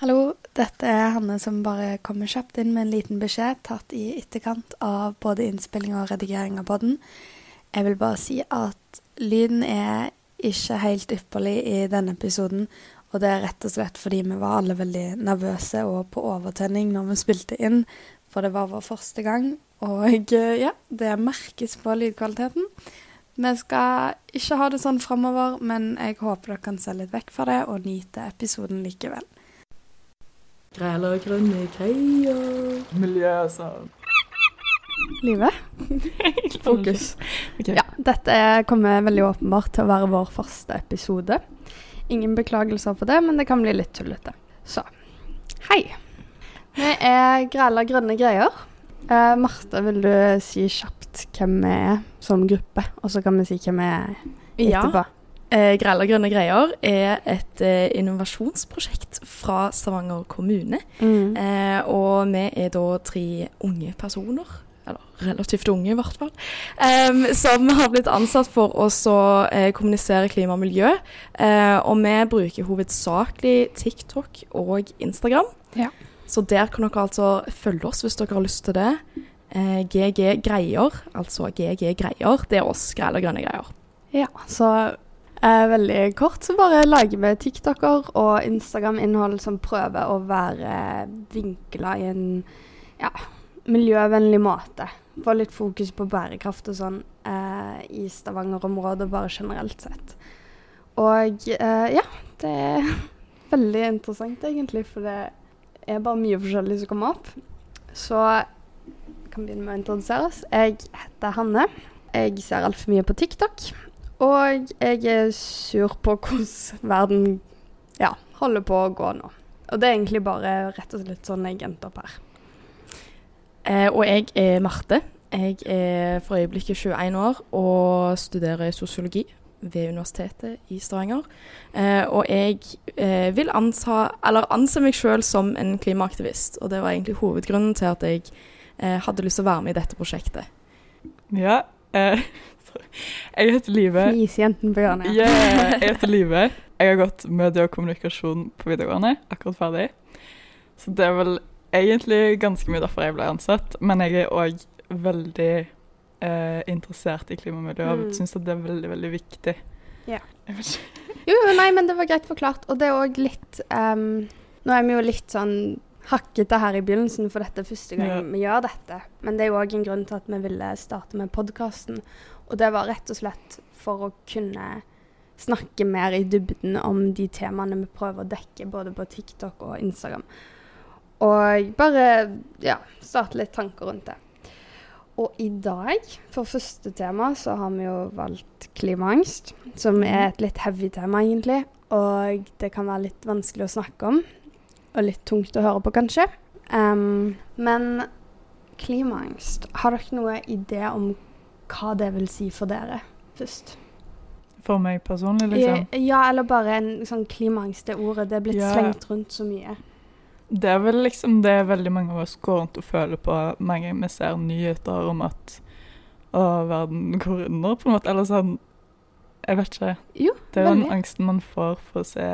Hallo, dette er Hanne som bare kommer kjapt inn med en liten beskjed tatt i etterkant av både innspilling og redigering av poden. Jeg vil bare si at lyden er ikke helt ypperlig i denne episoden, og det er rett og slett fordi vi var alle veldig nervøse og på overtenning når vi spilte inn, for det var vår første gang, og ja, det merkes på lydkvaliteten. Vi skal ikke ha det sånn framover, men jeg håper dere kan se litt vekk fra det og nyte episoden likevel. Græler grønne greier. Miljø, altså. Livet. Fokus. Okay. Ja, dette kommer veldig åpenbart til å være vår første episode. Ingen beklagelser for det, men det kan bli litt tullete. Så hei. Vi er Græla grønne greier. Uh, Marte, vil du si kjapt hvem vi er som gruppe, og så kan vi si hvem vi er etterpå? Ja. Eh, og grønne greier er et eh, innovasjonsprosjekt fra Stavanger kommune. Mm. Eh, og vi er da tre unge personer, eller relativt unge i hvert fall, eh, som har blitt ansatt for å eh, kommunisere klima og miljø. Eh, og vi bruker hovedsakelig TikTok og Instagram. Ja. Så der kan dere altså følge oss hvis dere har lyst til det. GG Greier, altså GG Greier, det er oss Grella grønne greier. Ja, så Eh, veldig kort så bare lager vi TikToker og Instagram-innhold som prøver å være vinkla i en ja, miljøvennlig måte. Få litt fokus på bærekraft og sånn eh, i Stavanger-området bare generelt sett. Og eh, ja, det er veldig interessant egentlig, for det er bare mye forskjellig som kommer opp. Så vi kan begynne med å introdusere oss. Jeg heter Hanne. Jeg ser altfor mye på TikTok. Og jeg er sur på hvordan verden ja, holder på å gå nå. Og det er egentlig bare rett og slett sånn jeg endte opp her. Eh, og jeg er Marte. Jeg er for øyeblikket 21 år og studerer sosiologi ved Universitetet i Stavanger. Eh, og jeg eh, vil anta, eller anse meg sjøl som en klimaaktivist. Og det var egentlig hovedgrunnen til at jeg eh, hadde lyst til å være med i dette prosjektet. Ja, eh, jeg heter Live. Fisjenten på hjørnet. Yeah, jeg heter Live. Jeg har gått medie og kommunikasjon på videregående, akkurat ferdig. Så det er vel egentlig ganske mye derfor jeg ble ansatt. Men jeg er òg veldig eh, interessert i klima og miljø og mm. syns det er veldig, veldig viktig. Ja. jo, nei, men det var greit forklart. Og det er òg litt um, Nå er vi jo litt sånn hakkete her i begynnelsen, for dette er første gang ja. vi gjør dette. Men det er jo òg en grunn til at vi ville starte med podkasten. Og det var rett og slett for å kunne snakke mer i dybden om de temaene vi prøver å dekke, både på TikTok og Instagram. Og bare ja, starte litt tanker rundt det. Og i dag, for første tema, så har vi jo valgt klimaangst, som er et litt heavy tema, egentlig. Og det kan være litt vanskelig å snakke om, og litt tungt å høre på, kanskje. Um, men klimaangst, har dere noe idé om hva det vil si for dere, først. For meg personlig, liksom? Ja, eller bare en sånn klimaangst, det ordet. Det er blitt ja. slengt rundt så mye. Det er vel liksom det veldig mange av oss går rundt og føler på mange vi ser nyheter om at å, verden går under, på en måte. Eller sånn Jeg vet ikke. Jo, det er jo den angsten man får for å se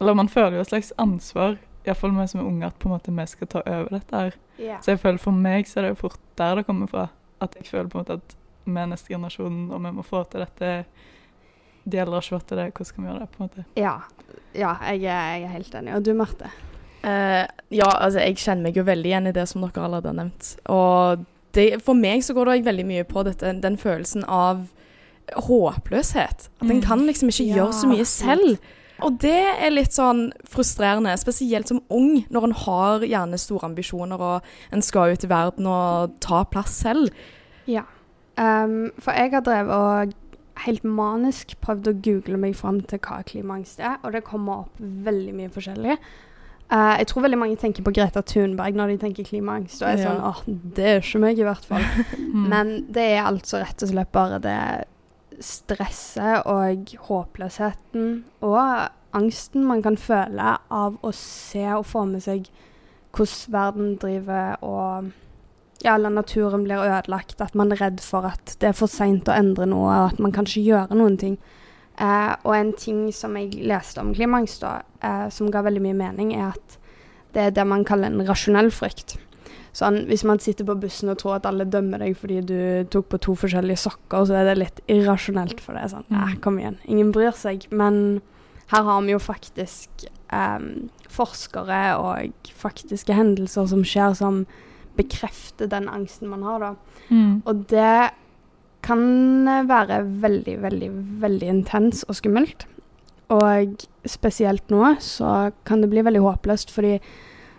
Eller man føler jo et slags ansvar, iallfall vi som er unge, at på en måte vi skal ta over dette her. Yeah. Så jeg føler for meg så er det jo fort der det kommer fra. At jeg føler på en måte at med neste generasjon, og vi må få til dette. De eldre har ikke fått til det, hvordan skal vi gjøre det? på en måte? Ja, ja jeg, er, jeg, er, helt enig. Og du, Marte? Uh, ja, altså jeg kjenner meg jo veldig igjen i det som dere allerede har nevnt. Og det, for meg så går det veldig mye på dette, den følelsen av håpløshet. At en mm. kan liksom ikke ja, gjøre så mye selv. Og det er litt sånn frustrerende, spesielt som ung, når en har gjerne store ambisjoner og en skal ut i verden og ta plass selv. Ja. Um, for jeg har drevet og helt manisk prøvd å google meg fram til hva klimaangst er, og det kommer opp veldig mye forskjellig. Uh, jeg tror veldig mange tenker på Greta Thunberg når de tenker klimaangst, og er ja. sånn åh, det er ikke meg, i hvert fall. mm. Men det er altså rett og slett bare det stresset og håpløsheten og angsten man kan føle av å se og få med seg hvordan verden driver og ja, eller naturen blir ødelagt, at man er redd for at det er for seint å endre noe, og at man kan ikke gjøre noen ting. Eh, og en ting som jeg leste om klimaangst, da, eh, som ga veldig mye mening, er at det er det man kaller en rasjonell frykt. Sånn, hvis man sitter på bussen og tror at alle dømmer deg fordi du tok på to forskjellige sokker, så er det litt irrasjonelt for det. Sånn, eh, kom igjen, ingen bryr seg. Men her har vi jo faktisk um, forskere og faktiske hendelser som skjer, som bekrefter den angsten man har, da. Mm. Og det kan være veldig, veldig, veldig intens og skummelt. Og spesielt nå så kan det bli veldig håpløst, fordi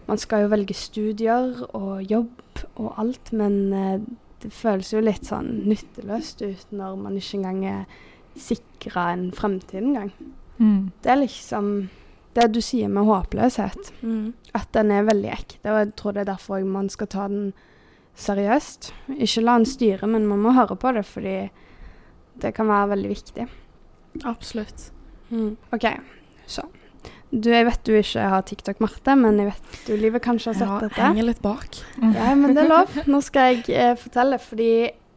man skal jo velge studier og jobb og alt, men eh, det føles jo litt sånn nytteløst ut når man ikke engang er sikra en fremtid engang. Mm. Det er liksom det du sier med håpløshet. Mm. At den er veldig ekte, og jeg tror det er derfor man skal ta den seriøst. Ikke la den styre, men man må høre på det, fordi det kan være veldig viktig. Absolutt. Mm. OK, så du, jeg vet du ikke har TikTok, Marte, men jeg vet du Livet kanskje har sett ja, dette. Jeg henger litt bak. Ja, men det er lov. Nå skal jeg eh, fortelle, fordi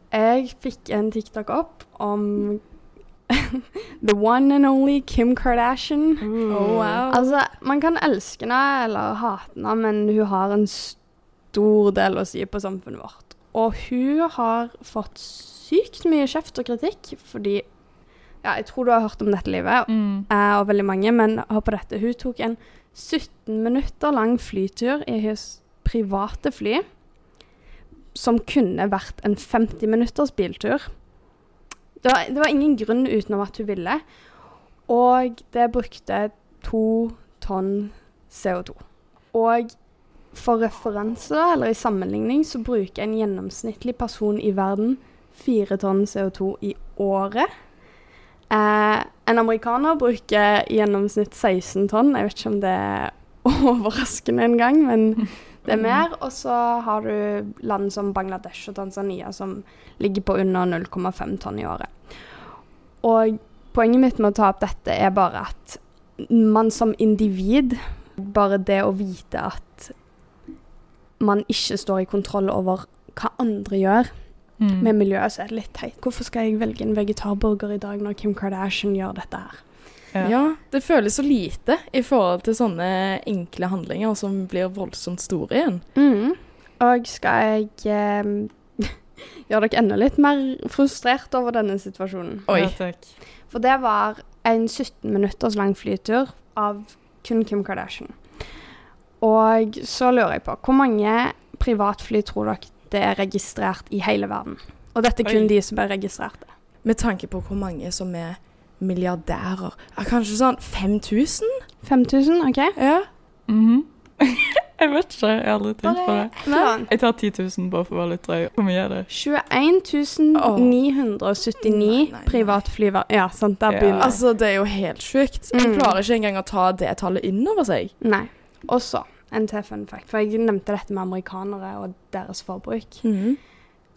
jeg fikk en TikTok opp om The one and only Kim Kardashian. Mm. Oh, wow. Altså, man kan elske henne eller hate henne, men hun har en stor del å si på samfunnet vårt. Og hun har fått sykt mye kjeft og kritikk fordi ja, jeg tror du har hørt om dette livet, mm. eh, og veldig mange, men hør på dette. Hun tok en 17 minutter lang flytur i hennes private fly, som kunne vært en 50 minutters biltur. Det var, det var ingen grunn utenom at hun ville. Og det brukte to tonn CO2. Og for referanse, eller i sammenligning, så bruker en gjennomsnittlig person i verden fire tonn CO2 i året. Eh, en amerikaner bruker i gjennomsnitt 16 tonn. Jeg vet ikke om det er overraskende engang, men det er mer. Og så har du land som Bangladesh og Tanzania som ligger på under 0,5 tonn i året. Og poenget mitt med å ta opp dette er bare at man som individ, bare det å vite at man ikke står i kontroll over hva andre gjør, mm. med miljøet, så er det litt teit. Hvorfor skal jeg velge en vegetarburger i dag når Kim Kardashian gjør dette her? Ja. ja. det føles så lite i forhold til sånne enkle handlinger som blir voldsomt store igjen. Mm. Og skal jeg eh, gjøre dere enda litt mer frustrert over denne situasjonen? Oi. Ja, For det var en 17 minutters lang flytur av kun Kim Kardashian. Og så lurer jeg på, hvor mange privatfly tror dere det er registrert i hele verden. Og dette er kun Oi. de som er registrerte. Med tanke på hvor mange som er milliardærer. Er kanskje sånn 5000? 5000, OK. Ja. Mm -hmm. jeg vet ikke, jeg har aldri tenkt på det. Nei. Jeg tar 10 000 bare for å være litt drøy. Hvor mye er det? 21 979 oh. privatflyver. Ja, sant, der ja. begynner Altså, det er jo helt sjukt. Mm. klarer ikke engang å ta det tallet inn over seg. Nei. Og så en til fun fact, for jeg nevnte dette med amerikanere og deres forbruk. Mm.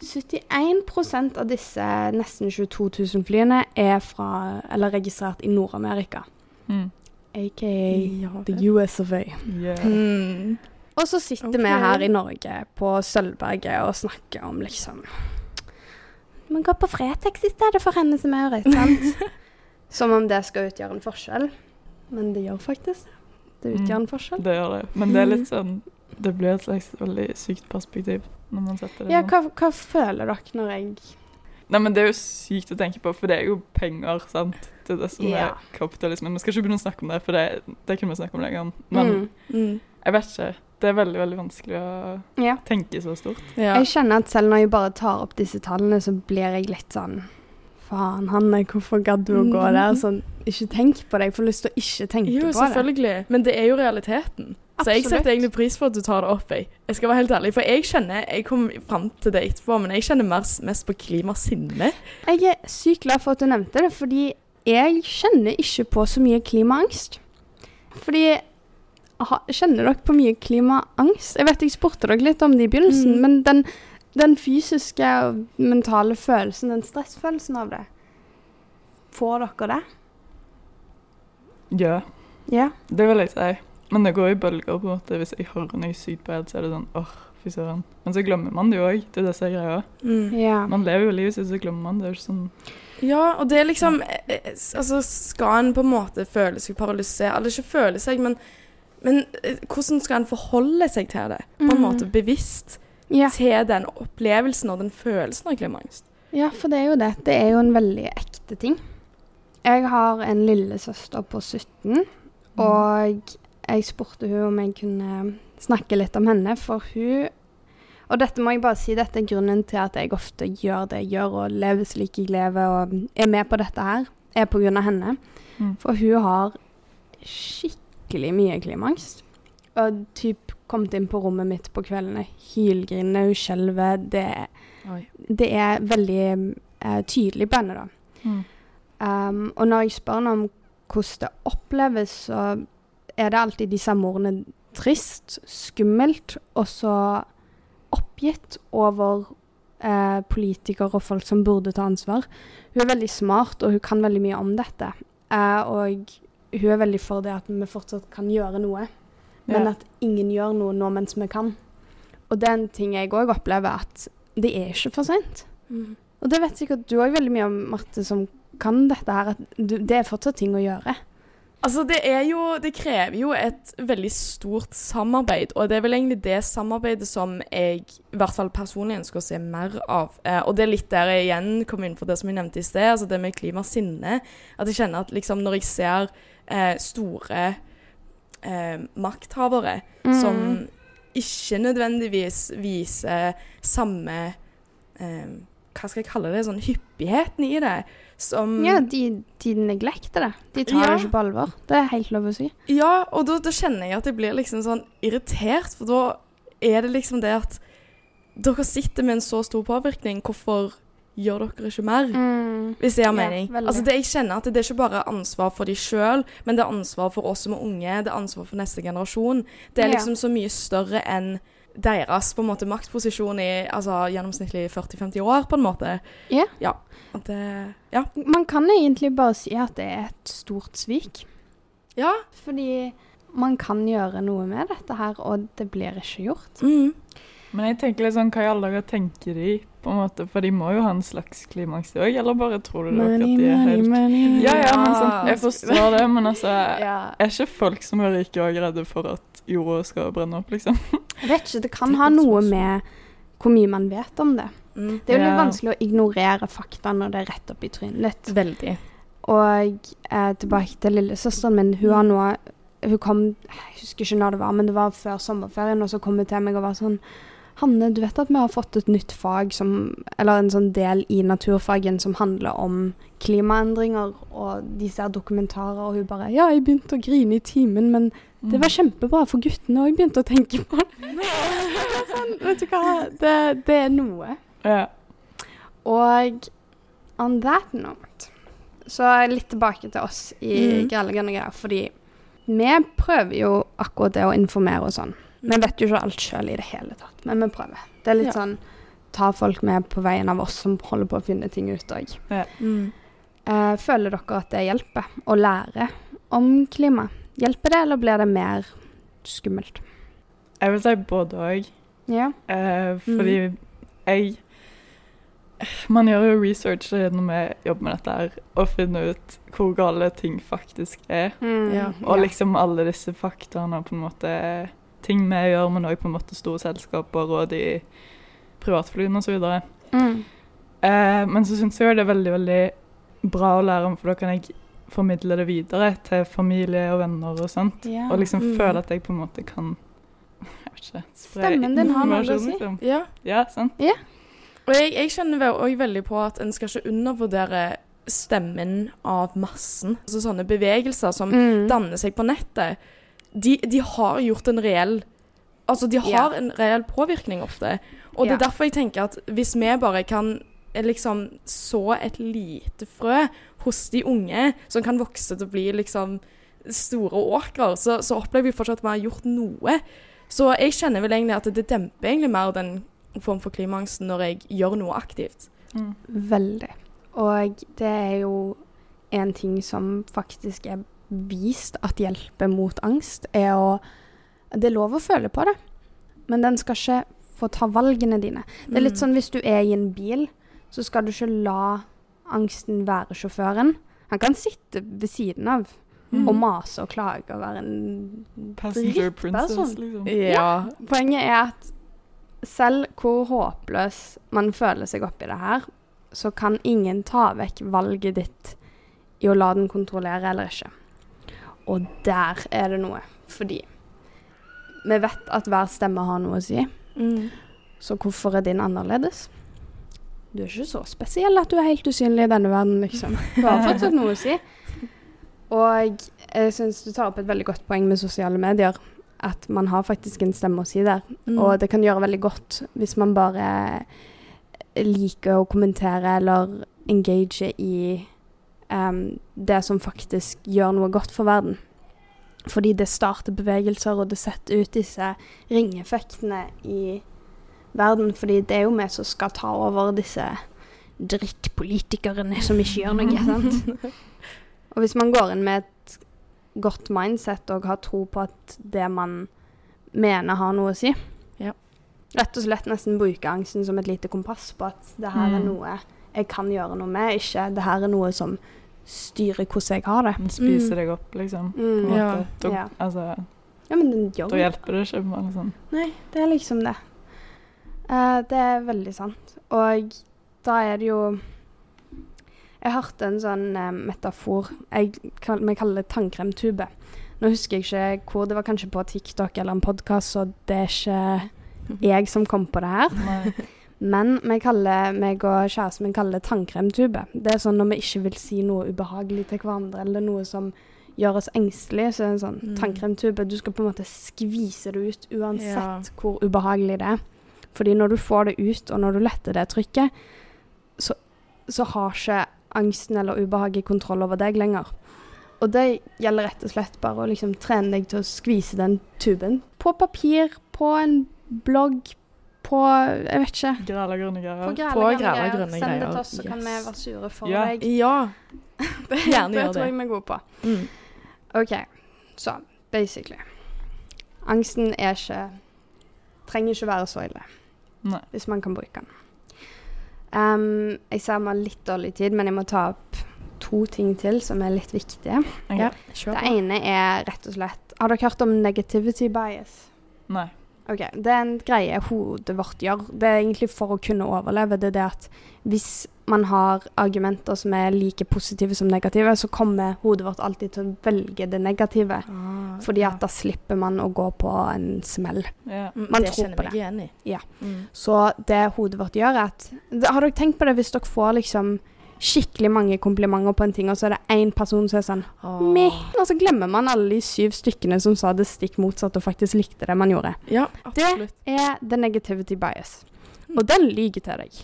71% av disse nesten 22 000 flyene er fra, eller registrert i Nord-Amerika. Mm. Aka ja, the US of A. Yeah. Mm. Og så sitter okay. vi her i Norge på Sølvberget og snakker om liksom Man går på Fretex i stedet for henne som er Maurits, sant? som om det skal utgjøre en forskjell. Men det gjør faktisk det. Det utgjør en forskjell. Det gjør det. Men det er litt sånn Det blir et slags veldig sykt perspektiv når man setter det Ja, hva, hva føler dere når jeg Nei, men Det er jo sykt å tenke på, for det er jo penger, sant. Det er det som ja. er kapitalismen. Vi skal ikke begynne å snakke om det, for det, det kunne vi snakke om lenger. Men mm. Mm. jeg vet ikke. Det er veldig veldig vanskelig å ja. tenke så stort. Ja. Jeg kjenner at selv når jeg bare tar opp disse tallene, så blir jeg litt sånn Faen, Hanne, hvorfor gadd du å gå mm. der? Sånn, ikke tenk på det. Jeg får lyst til å ikke tenke jo, på det. Jo, selvfølgelig. Men det er jo realiteten. Absolutt. Så jeg setter egentlig pris på at du tar det opp. Jeg, jeg skal være helt ærlig, for jeg kjenner Jeg kommer fram til det etterpå, men jeg kjenner mest, mest på klimasinne. Jeg er sykt glad for at du nevnte det, fordi jeg kjenner ikke på så mye klimaangst. Fordi aha, Kjenner dere på mye klimaangst? Jeg vet jeg spurte dere litt om det i begynnelsen, mm. men den, den fysiske og mentale følelsen, den stressfølelsen av det, får dere det? Ja. ja. Det vil jeg si. Men det går i bølger. på en måte. Hvis jeg hører noe sykt på Ed, så er det sånn åh, fy søren. Men så glemmer man det jo òg. Det er det som er greia. Mm. Yeah. Man lever jo livet sitt, så glemmer man det. er ikke sånn Ja, og det er liksom eh, eh, Altså, skal en på en måte føle seg paralysert Eller ikke føle seg, men, men eh, hvordan skal en forholde seg til det? På en Mm. måte bevisst yeah. til den opplevelsen og den følelsen av klimaangst. ja, for det er jo det. Det er jo en veldig ekte ting. Jeg har en lillesøster på 17, og jeg spurte hun om jeg kunne snakke litt om henne, for hun Og dette må jeg bare si, dette er grunnen til at jeg ofte gjør det jeg gjør, og lever slik jeg lever, og er med på dette her, er på grunn av henne. Mm. For hun har skikkelig mye klimaangst. Og typ kommet inn på rommet mitt på kveldene, hylgrinende, hun skjelver. Det, det er veldig uh, tydelig på henne, da. Mm. Um, og når jeg spør henne om hvordan det oppleves, så er det alltid de samme ordene trist, skummelt, og så oppgitt over eh, politikere og folk som burde ta ansvar. Hun er veldig smart, og hun kan veldig mye om dette. Eh, og hun er veldig for det at vi fortsatt kan gjøre noe, men Ja. at ingen gjør noe nå mens vi kan. Og det er en ting jeg òg opplever, at det er ikke for seint. Mm. Og det vet sikkert du òg veldig mye om, Marte, som kan dette her. At du, det er fortsatt ting å gjøre. Altså, det er jo Det krever jo et veldig stort samarbeid, og det er vel egentlig det samarbeidet som jeg i hvert fall personlig ønsker å se mer av. Eh, og det er litt der jeg igjen kom inn på det som jeg nevnte i sted, altså det med klimasinne. At jeg kjenner at liksom når jeg ser eh, store eh, makthavere Mm. som ikke nødvendigvis viser samme eh, Hva skal jeg kalle det? Sånn hyppigheten i det. Som Ja, de, de neglekter det. De tar Ja. det ikke på alvor. Det er helt lov å si. Ja, og da, da kjenner jeg at jeg blir liksom sånn irritert, for da er det liksom det at dere sitter med en så stor påvirkning, hvorfor gjør dere ikke mer? Hvis det gir mening. Ja, altså det, jeg kjenner at det er ikke bare ansvar for de sjøl, men det er ansvar for oss som er unge, det er ansvar for neste generasjon. Det er liksom så mye større enn deres på en måte maktposisjon i altså, gjennomsnittlig 40-50 år, på en måte. Ja. Ja. Det, ja. Man kan egentlig bare si at det er et stort svik. ja. Fordi man kan gjøre noe med dette her, og det blir ikke gjort. Mm. Men jeg tenker litt sånn, hva i alle dager tenker de, på en måte, for de må jo ha en slags klimaks de òg, eller bare tror du dere at de er helt. Ja, ja, men sånn, jeg forstår det, men altså Er ikke folk som er rike òg redde for at jorda skal brenne opp, liksom? Jeg vet ikke, det kan ha noe med hvor mye man vet om det. Mm. Det er jo litt Ja. vanskelig å ignorere fakta når det er rett opp i trynet ditt. Veldig. Og eh, tilbake til lillesøsteren min. Hun har nå Hun kom Jeg husker ikke når det var, men det var før sommerferien, og så kom hun til meg og var sånn Hanne, du vet at vi har fått et nytt fag som Eller en sånn del i naturfagen som handler om klimaendringer, og de ser dokumentarer, og hun bare Ja, jeg begynte å grine i timen, men det var kjempebra, for guttene òg begynte å tenke på det. sånn, vet du hva, det, det er noe. Ja. Og on that note så litt tilbake til oss i mm. Grellegønn og greier, fordi vi prøver jo akkurat det å informere og sånn. Vi vet jo ikke alt sjøl i det hele tatt, men vi prøver. Det er litt Ja. sånn ta folk med på veien av oss som holder på å finne ting ut òg. Mm. Uh, føler dere at det hjelper å lære om klima? Hjelper det, eller blir det mer skummelt? Jeg vil si både òg. Ja. Uh, fordi jeg Man gjør jo research når vi jobber med dette her, og finner ut hvor gale ting faktisk er. Ja. Og liksom alle disse faktaene på en måte ting vi gjør, men òg på en måte store selskaper og de privatflyene osv. Mm. Eh, men så syns jeg det er veldig, veldig bra å lære om, for da kan jeg formidle det videre til familie og venner og sånt. Ja. Og liksom Mm. føle at jeg på en måte kan jeg vet ikke, spre Stemmen din har noe å si. Liksom. Ja. Ja, sant? Og jeg, jeg kjenner òg veldig på at en skal ikke undervurdere stemmen av massen. Altså sånne bevegelser som Mm. danner seg på nettet. De, de har gjort en reell Altså, de har Ja. en reell påvirkning ofte. Og det er derfor jeg tenker at hvis vi bare kan eh, liksom så et lite frø hos de unge, som kan vokse til å bli liksom store åkrer, så, så opplever vi fortsatt at vi har gjort noe. Så jeg kjenner vel egentlig at det demper egentlig mer den form for klimaangsten når jeg gjør noe aktivt. Mm. Veldig. Og det er jo en ting som faktisk er vist at hjelper mot angst, er å Det er lov å føle på det, men den skal ikke få ta valgene dine. Det er litt Mm. sånn hvis du er i en bil, så skal du ikke la angsten være sjåføren. Han kan sitte ved siden av mm. og mase og klage og være en Passenger princess, liksom. Ja. Poenget er at selv hvor håpløs man føler seg oppi det her, så kan ingen ta vekk valget ditt i å la den kontrollere eller ikke. Og der er det noe. Fordi vi vet at hver stemme har noe å si. Mm. Så hvorfor er din annerledes? Du er ikke så spesiell at du er helt usynlig i denne verden, liksom. Du har fortsatt noe å si. Og jeg syns du tar opp et veldig godt poeng med sosiale medier. At man har faktisk en stemme å si der. Mm. Og det kan gjøre veldig godt hvis man bare liker å kommentere eller engage i um, det som faktisk gjør noe godt for verden. Fordi det starter bevegelser, og det setter ut disse ringeffektene i verden. Fordi det er jo vi som skal ta over disse drittpolitikerne som ikke gjør noe. sant? Og hvis man går inn med et godt mindset og har tro på at det man mener har noe å si Ja. Rett og slett nesten bruke angsten som et lite kompass på at det her er Mm. noe jeg kan gjøre noe med, ikke det her er noe som styrer hvordan jeg har det. Den spiser deg opp, liksom. På en Mm. Ja. måte. Da, Ja. altså, Ja, men den da hjelper det ikke. Men liksom. Nei, det er liksom det. Uh, det er veldig sant. Og da er det jo Jeg hørte en sånn uh, metafor jeg, kall- Vi kaller det tannkremtube. Nå husker jeg ikke hvor. Det var kanskje på TikTok eller en podkast, så det er ikke jeg som kom på det her. Nei. Men vi kaller, meg og kjæresten min kaller det tannkremtube. Det er sånn når vi ikke vil si noe ubehagelig til hverandre, eller noe som gjør oss engstelige, så er det en sånn Mm. tannkremtube. Du skal på en måte skvise det ut uansett Ja. hvor ubehagelig det er. Fordi når du får det ut, og når du letter det trykket, så, så har ikke angsten eller ubehaget kontroll over deg lenger. Og det gjelder rett og slett bare å liksom trene deg til å skvise den tuben. På papir, på en blogg, på Jeg vet ikke. Græla grønne greier. På På grønne, grønne, greier. grønne Send det til oss, så kan vi være sure for Ja. deg. Ja. Gjerne det gjør tror jeg vi er gode på. Mm. OK, så basically. Angsten er ikke Trenger ikke være så ille, Nei. hvis man kan bruke den. Um, jeg ser vi har litt dårlig tid, men jeg må ta opp to ting til som er litt viktige. Okay. Ja. Det ene er rett og slett Har dere hørt om negativity bias? Nei. Ok, Det er en greie hodet vårt gjør. Det er egentlig for å kunne overleve. Det er det at hvis man har argumenter som er like positive som negative, så kommer hodet vårt alltid til å velge det negative. Ah, Fordi ja. at da slipper man å gå på en smell. Ja. Mm, man det tror på det. meg igjen i. Ja. Mm. Så det hodet vårt gjør, er at Har dere tenkt på det hvis dere får liksom skikkelig mange komplimenter på en ting, og så er det én person som er sånn meh, og så glemmer man alle de syv stykkene som sa det stikk motsatt og faktisk likte det man gjorde. Ja, absolutt. er the negativity bias. Og den lyver til deg.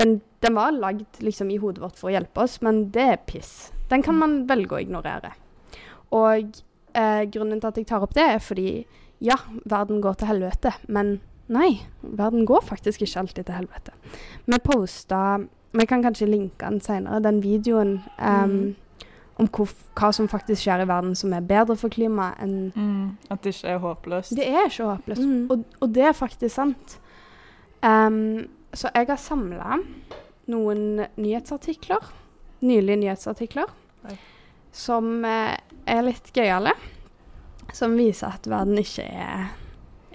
Den, den var lagd liksom i hodet vårt for å hjelpe oss, men det er piss. Den kan man velge å ignorere. Og eh, grunnen til at jeg tar opp det, er fordi ja, verden går til helvete, men nei, verden går faktisk ikke alltid til helvete. Vi posta Vi kan kanskje linke den senere, den videoen Um, Mm. om hvor, hva som faktisk skjer i verden som er bedre for klimaet enn Mm. At det ikke er håpløst. Det er ikke håpløst. Mm. Og, og det er faktisk sant. Um, så jeg har samla noen nyhetsartikler, nylige nyhetsartikler, Oi. som eh, er litt gøyale. Som viser at verden ikke er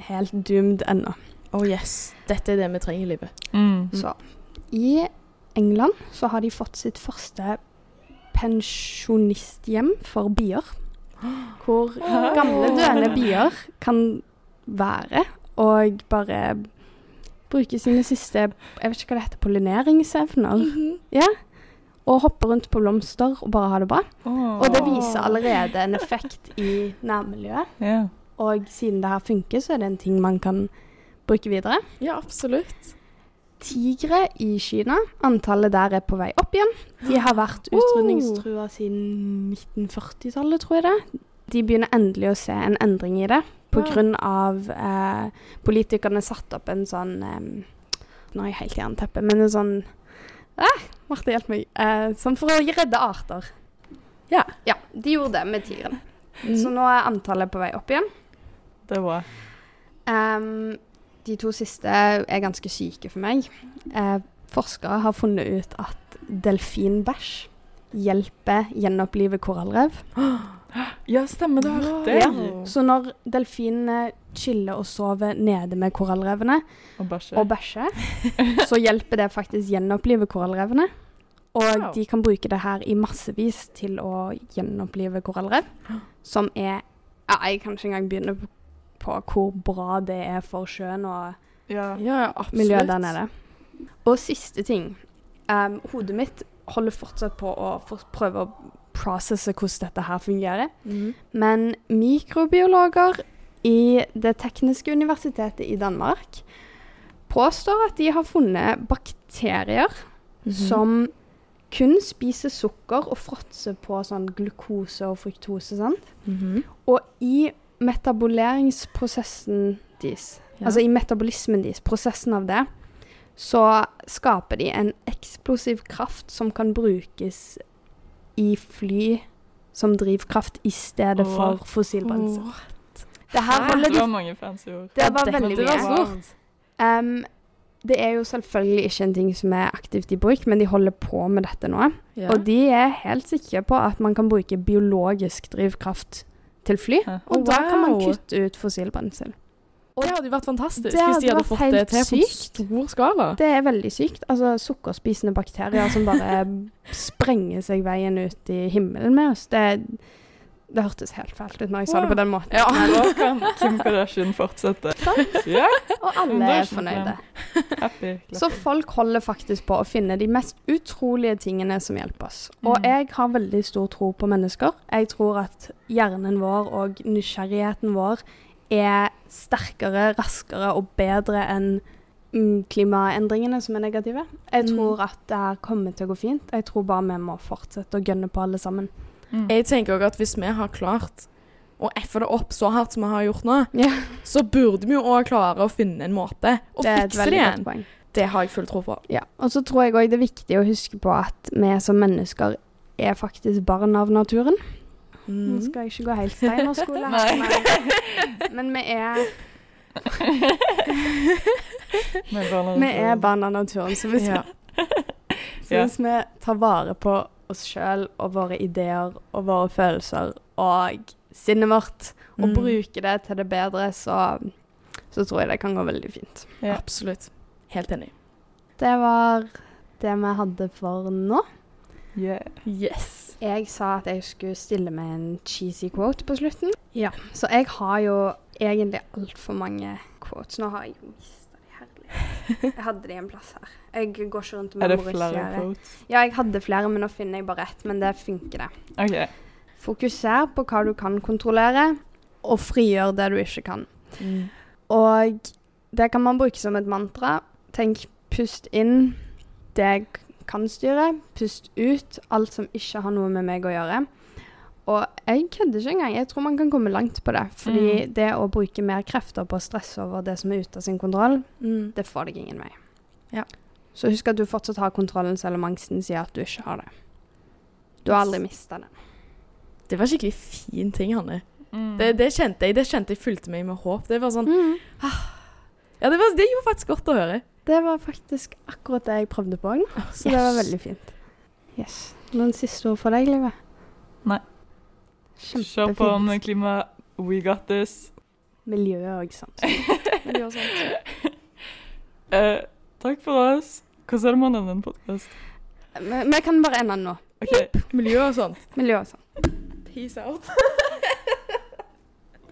helt doomed ennå. Oh yes. Dette er det vi trenger i livet. Mm. Så i England så har de fått sitt første pensjonisthjem for bier. Hvor gamle døende bier kan være og bare bruke sine siste Jeg vet ikke hva det heter, pollineringsevner. Ja. Og hoppe rundt på blomster og bare ha det bra. Oh. Og det viser allerede en effekt i nærmiljøet. Yeah. Og siden det her funker, så er det en ting man kan bruke videre. Ja, absolutt. Tigre i Kina, antallet der er på vei opp igjen. De har vært utrydningstrua siden 1940-tallet, tror jeg det. De begynner endelig å se en endring i det. Av eh, politikerne satte opp en sånn eh, Nå er jeg helt jernteppe, men en sånn eh, Marte, hjelp meg. Eh, sånn for å redde arter. Ja. Ja, de gjorde det med tigeren. Mm. Så nå er antallet på vei opp igjen. Det er bra. Ehm, de to siste er ganske syke for meg. Eh, forskere har funnet ut at delfinbæsj hjelper gjenopplive korallrev. Ja, stemmer, det hørte Ja. Så når delfinene chiller og sover nede med korallrevene Og bæsje. og bæsjer, så hjelper det faktisk gjenopplive korallrevene. Og Wow. de kan bruke det her i massevis til å gjenopplive korallrev, som er ja, Jeg kan ikke engang begynne på, hvor bra det er for sjøen og Ja. Ja, miljøet der nede. Og siste ting. Um, hodet mitt holder fortsatt på å for, prøve å processe hvordan dette her fungerer. Mm. Men mikrobiologer i Det tekniske universitetet i Danmark påstår at de har funnet bakterier mm. som kun spiser sukker og fråtser på sånn glukose og fruktose. Sant? Mhm. Og i metabuleringsprosessen deres, Ja. altså i metabolismen deres, prosessen av det, så skaper de en eksplosiv kraft som kan brukes i fly som drivkraft i stedet oh. for fossilbrensel. Åh. Det her holder de Det var mange fancy ord. Det var veldig mye. stort. Em, det er jo selvfølgelig ikke en ting som er aktivt i bruk, men de holder på med dette nå. Yeah. Og de er helt sikre på at man kan bruke biologisk drivkraft til fly. Ja. Og wow. da kan man kutte ut fossilbrensel. det hadde jo vært fantastisk Det hvis de hadde fått det til på stor skala. Det er veldig sykt. Altså sukkerspisende bakterier som bare sprenger seg veien ut i himmelen med oss. Det, det hørtes helt fælt ut når jeg sa det på den måten. Ja. Nå kan Kim Kardashian fortsette. Ja, Og alle er fornøyde. happy. Så folk holder faktisk på å finne de mest utrolige tingene som hjelper oss. Og Mm. jeg har veldig stor tro på mennesker. Jeg tror at hjernen vår og nysgjerrigheten vår er sterkere, raskere og bedre enn mm, klimaendringene som er negative. Jeg Mm. tror at det her kommer til å gå fint. Jeg tror bare vi må fortsette å gønne på alle sammen. Mm. Jeg tenker også at hvis vi har klart å effe det opp så hardt som vi har gjort nå, yeah. så burde vi jo òg klare å finne en måte å det er fikse det igjen. poeng. Det har jeg full tro på. Ja. Og så tror jeg òg det er viktig å huske på at vi som mennesker er faktisk barn av naturen. Nå Mm. skal jeg ikke gå helt steinerskole her, men, men vi er Vi er barn av naturen, så hvis, Ja. så hvis vi tar vare på oss sjøl og våre ideer og våre følelser og sinnet vårt, og Mm. bruke det til det bedre, så, så tror jeg det kan gå veldig fint. Ja. Absolutt. Helt enig. Det var det vi hadde for nå. Yeah. Yes. Jeg sa at jeg skulle stille med en cheesy quote på slutten. Ja, Så jeg har jo egentlig altfor mange quotes. Nå har jeg jo mista de herlig. Jeg hadde de en plass her. Jeg går ikke rundt med Er det flere quotes? Ja, jeg hadde flere, men nå finner jeg bare ett. Men det funker, det. Okay. Fokuser på hva du kan kontrollere, og frigjør det du ikke kan. Mm. Og det kan man bruke som et mantra. Tenk pust inn det jeg kan styre, pust ut alt som ikke har noe med meg å gjøre. Og jeg kødder ikke engang. Jeg tror man kan komme langt på det. Fordi Mm. det å bruke mer krefter på å stresse over det som er ute av sin kontroll, Mm. det får deg ingen vei. Ja. Så husk at du fortsatt har kontrollen, selv om angsten sier at du ikke har det. Du har aldri mista det. Det var skikkelig fin ting, Hanne. Mm. Det, det kjente jeg. Det kjente jeg fulgte meg med håp. Det var sånn Mm. Ja, det, var, det gjorde faktisk godt å høre. Det var faktisk akkurat det jeg prøvde på òg, så det var veldig fint. Yes. Noen siste ord for deg, Livet? Nei. Kjør på Kjempefint. med klima. We got this. Miljø og sånt. Miljø og sånt. Eh, takk for oss. Hvordan er det man ender en podkast? Vi vi kan bare ende den nå. Okay. Miljø og sånt. Miljø og sånt. Peace out.